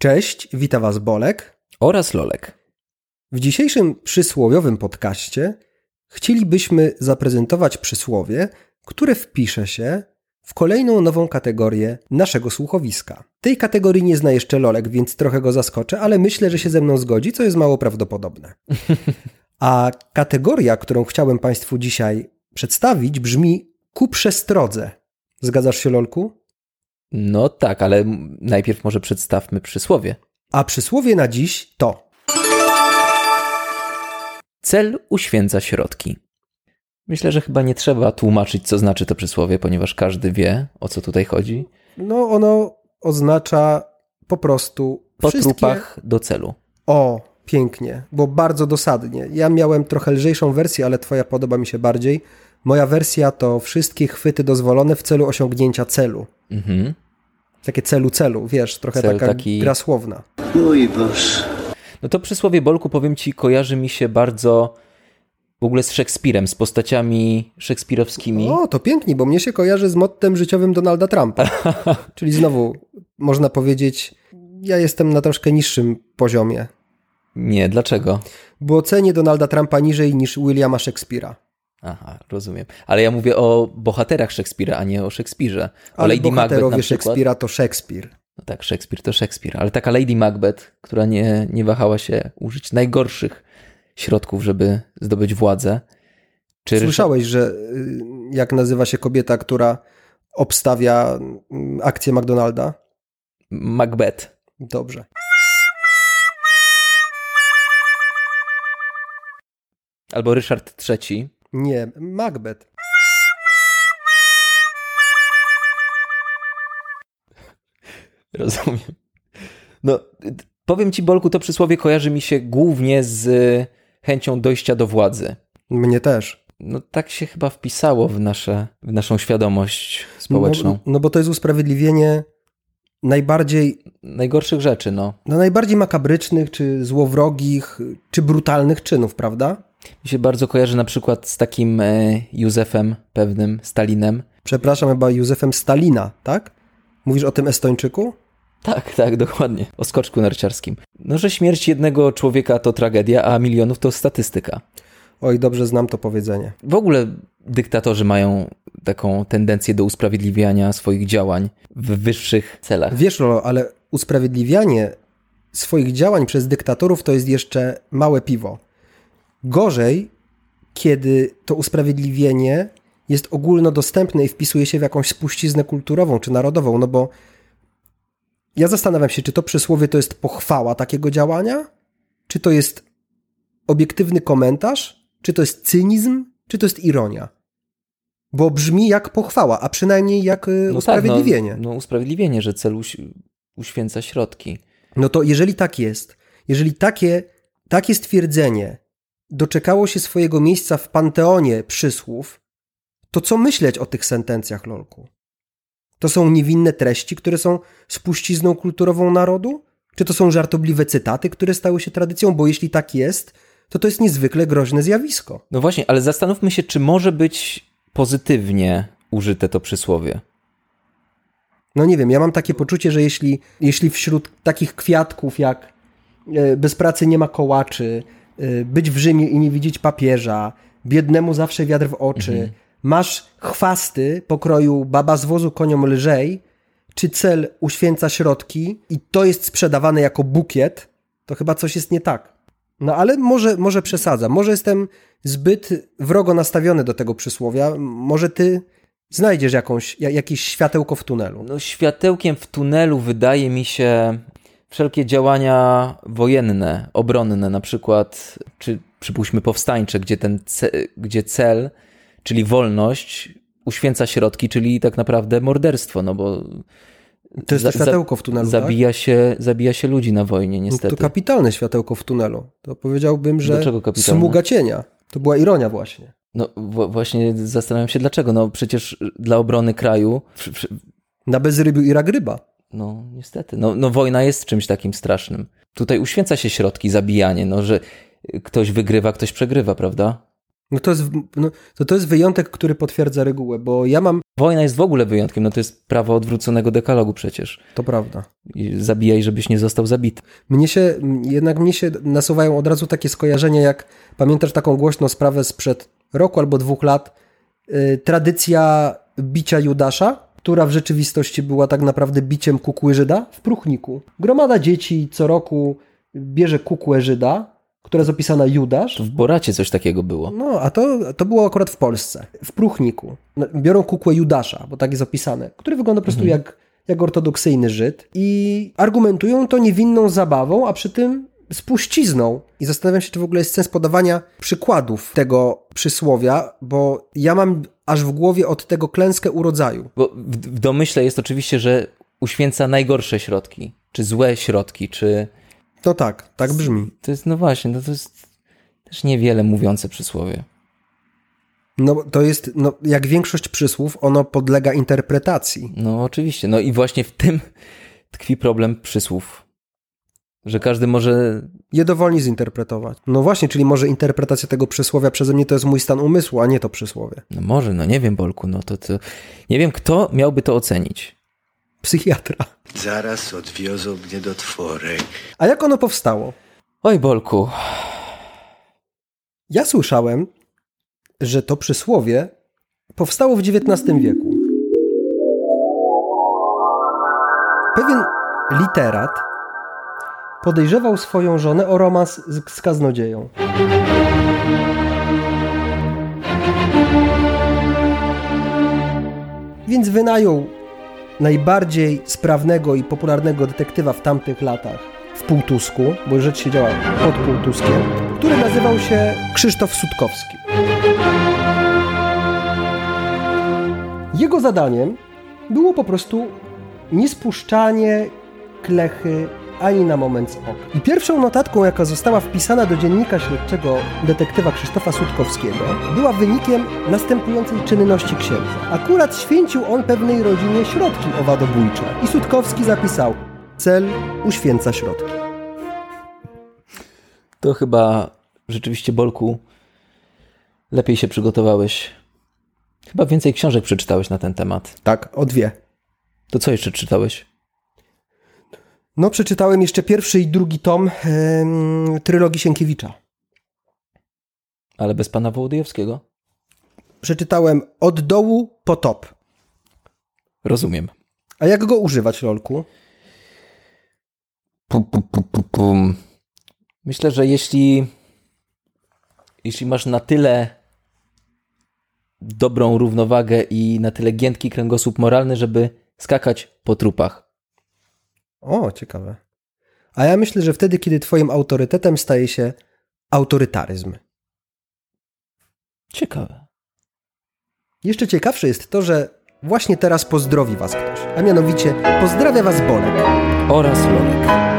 Cześć, wita Was Bolek oraz Lolek. W dzisiejszym przysłowiowym podcaście chcielibyśmy zaprezentować przysłowie, które wpisze się w kolejną nową kategorię naszego słuchowiska. Tej kategorii nie zna jeszcze Lolek, więc trochę go zaskoczę, ale myślę, że się ze mną zgodzi, co jest mało prawdopodobne. A kategoria, którą chciałem Państwu dzisiaj przedstawić, brzmi ku przestrodze. Zgadzasz się, Lolku? No tak, ale najpierw może przedstawmy przysłowie. A przysłowie na dziś to. Cel uświęca środki. Myślę, że chyba nie trzeba tłumaczyć, co znaczy to przysłowie, ponieważ każdy wie, o co tutaj chodzi. No, ono oznacza po prostu. Po wszystkie... trupach do celu. O, pięknie, bo bardzo dosadnie. Ja miałem trochę lżejszą wersję, ale Twoja podoba mi się bardziej. Moja wersja to wszystkie chwyty dozwolone w celu osiągnięcia celu. Mhm. Takie celu, celu, wiesz, trochę Cel taka taki... gra słowna. Mój Boże. No to przysłowie Bolku, powiem ci, kojarzy mi się bardzo w ogóle z Szekspirem, z postaciami szekspirowskimi. O, to pięknie, bo mnie się kojarzy z mottem życiowym Donalda Trumpa. Czyli znowu, można powiedzieć, ja jestem na troszkę niższym poziomie. Nie, dlaczego? Bo cenię Donalda Trumpa niżej niż Williama Shakespeare'a. Aha, rozumiem. Ale ja mówię o bohaterach Szekspira, a nie o Szekspirze. O ale Lady bohaterowie Szekspira to Szekspir. No tak, Szekspir to Szekspir. Ale taka Lady Macbeth, która nie, nie wahała się użyć najgorszych środków, żeby zdobyć władzę. Czy Słyszałeś, że y, jak nazywa się kobieta, która obstawia mm, akcję McDonalda? Macbeth. Dobrze. Albo Ryszard III. Nie, Macbeth. Rozumiem. No, powiem ci, Bolku, to przysłowie kojarzy mi się głównie z chęcią dojścia do władzy. Mnie też. No tak się chyba wpisało w, nasze, w naszą świadomość społeczną. No, no bo to jest usprawiedliwienie najbardziej... Najgorszych rzeczy, no. No najbardziej makabrycznych, czy złowrogich, czy brutalnych czynów, prawda? Mi się bardzo kojarzy na przykład z takim e, Józefem pewnym, Stalinem. Przepraszam, chyba Józefem Stalina, tak? Mówisz o tym Estończyku? Tak, tak, dokładnie. O skoczku narciarskim. No, że śmierć jednego człowieka to tragedia, a milionów to statystyka. Oj, dobrze znam to powiedzenie. W ogóle dyktatorzy mają taką tendencję do usprawiedliwiania swoich działań w wyższych celach. Wiesz, Rolo, ale usprawiedliwianie swoich działań przez dyktatorów to jest jeszcze małe piwo. Gorzej, kiedy to usprawiedliwienie jest ogólnodostępne i wpisuje się w jakąś spuściznę kulturową czy narodową, no bo ja zastanawiam się, czy to przysłowie to jest pochwała takiego działania, czy to jest obiektywny komentarz, czy to jest cynizm, czy to jest ironia. Bo brzmi jak pochwała, a przynajmniej jak y, no usprawiedliwienie. Tak, no, no, usprawiedliwienie, że cel uświęca środki. No to jeżeli tak jest, jeżeli takie, takie stwierdzenie doczekało się swojego miejsca w panteonie przysłów, to co myśleć o tych sentencjach, Lolku? To są niewinne treści, które są spuścizną kulturową narodu? Czy to są żartobliwe cytaty, które stały się tradycją? Bo jeśli tak jest, to to jest niezwykle groźne zjawisko. No właśnie, ale zastanówmy się, czy może być pozytywnie użyte to przysłowie. No nie wiem, ja mam takie poczucie, że jeśli, jeśli wśród takich kwiatków jak e, bez pracy nie ma kołaczy, być w Rzymie i nie widzieć papieża, biednemu zawsze wiatr w oczy, mhm masz chwasty pokroju baba z wozu koniom lżej, czy cel uświęca środki i to jest sprzedawane jako bukiet, to chyba coś jest nie tak. No ale może, może przesadzam, może jestem zbyt wrogo nastawiony do tego przysłowia, może ty znajdziesz jakąś, jakieś światełko w tunelu. No światełkiem w tunelu wydaje mi się wszelkie działania wojenne, obronne, na przykład, czy przypuśćmy powstańcze, gdzie ten ce, gdzie cel czyli wolność, uświęca środki, czyli tak naprawdę morderstwo, no bo to jest to światełko w tunelu. Zabija, tak? się, zabija się ludzi na wojnie, niestety. No to kapitalne światełko w tunelu. To powiedziałbym, że smuga cienia. To była ironia właśnie. No właśnie zastanawiam się dlaczego. No przecież dla obrony kraju. Na bezrybiu i ragryba. No niestety. No, no wojna jest czymś takim strasznym. Tutaj uświęca się środki, zabijanie, no że ktoś wygrywa, ktoś przegrywa, prawda? No to jest, no, to, to jest wyjątek, który potwierdza regułę, bo ja mam... Wojna jest w ogóle wyjątkiem, no to jest prawo odwróconego dekalogu przecież. To prawda. I zabijaj, żebyś nie został zabity. Mnie się, jednak mnie się nasuwają od razu takie skojarzenia, jak pamiętasz taką głośną sprawę sprzed roku albo dwóch lat, yy, tradycja bicia Judasza, która w rzeczywistości była tak naprawdę biciem kukły Żyda w Pruchniku. Gromada dzieci co roku bierze kukłę Żyda, która jest opisana Judasz. W Boracie coś takiego było. No, a to, to było akurat w Polsce, w Pruchniku. No, biorą kukłę Judasza, bo tak jest opisane, który wygląda po prostu mhm. jak, jak ortodoksyjny Żyd i argumentują to niewinną zabawą, a przy tym spuścizną. I zastanawiam się, czy w ogóle jest sens podawania przykładów tego przysłowia, bo ja mam aż w głowie od tego klęskę urodzaju. Bo w domyśle jest oczywiście, że uświęca najgorsze środki, czy złe środki, czy to tak, tak brzmi. To jest, no właśnie, no to jest też niewiele mówiące przysłowie. No to jest, no, jak większość przysłów, ono podlega interpretacji. No oczywiście, no i właśnie w tym tkwi problem przysłów. Że każdy może. Je dowolnie zinterpretować. No właśnie, czyli może interpretacja tego przysłowia przeze mnie to jest mój stan umysłu, a nie to przysłowie. No może, no nie wiem, Bolku, no to, to. Nie wiem, kto miałby to ocenić. Psychiatra. Zaraz odwiozą mnie do tworek. A jak ono powstało? Oj, Bolku. Ja słyszałem, że to przysłowie powstało w XIX wieku. Pewien literat podejrzewał swoją żonę o romans z, kaznodzieją. Więc wynajął najbardziej sprawnego i popularnego detektywa w tamtych latach w Półtusku, bo rzecz się działa pod Półtuskiem, który nazywał się Krzysztof Sutkowski. Jego zadaniem było po prostu niespuszczanie klechy ani na moment z oka. I pierwszą notatką, jaka została wpisana do dziennika śledczego detektywa Krzysztofa Sutkowskiego, była wynikiem następującej czynności księdza. Akurat święcił on pewnej rodzinie środki owadobójcze i Sutkowski zapisał cel uświęca środki. To chyba rzeczywiście, Bolku, lepiej się przygotowałeś. Chyba więcej książek przeczytałeś na ten temat. Tak, o dwie. To co jeszcze czytałeś? No, przeczytałem jeszcze pierwszy i drugi tom yy, trylogii Sienkiewicza. Ale bez pana Wołodyjowskiego? Przeczytałem od dołu po top. Rozumiem. A jak go używać, Lolku? Pum, pum, pum, pum, Myślę, że jeśli, jeśli masz na tyle dobrą równowagę i na tyle giętki kręgosłup moralny, żeby skakać po trupach, o, ciekawe. A ja myślę, że wtedy, kiedy twoim autorytetem staje się autorytaryzm. Ciekawe. Jeszcze ciekawsze jest to, że właśnie teraz pozdrowi was ktoś, a mianowicie pozdrawia was Bolek. Oraz Lolek.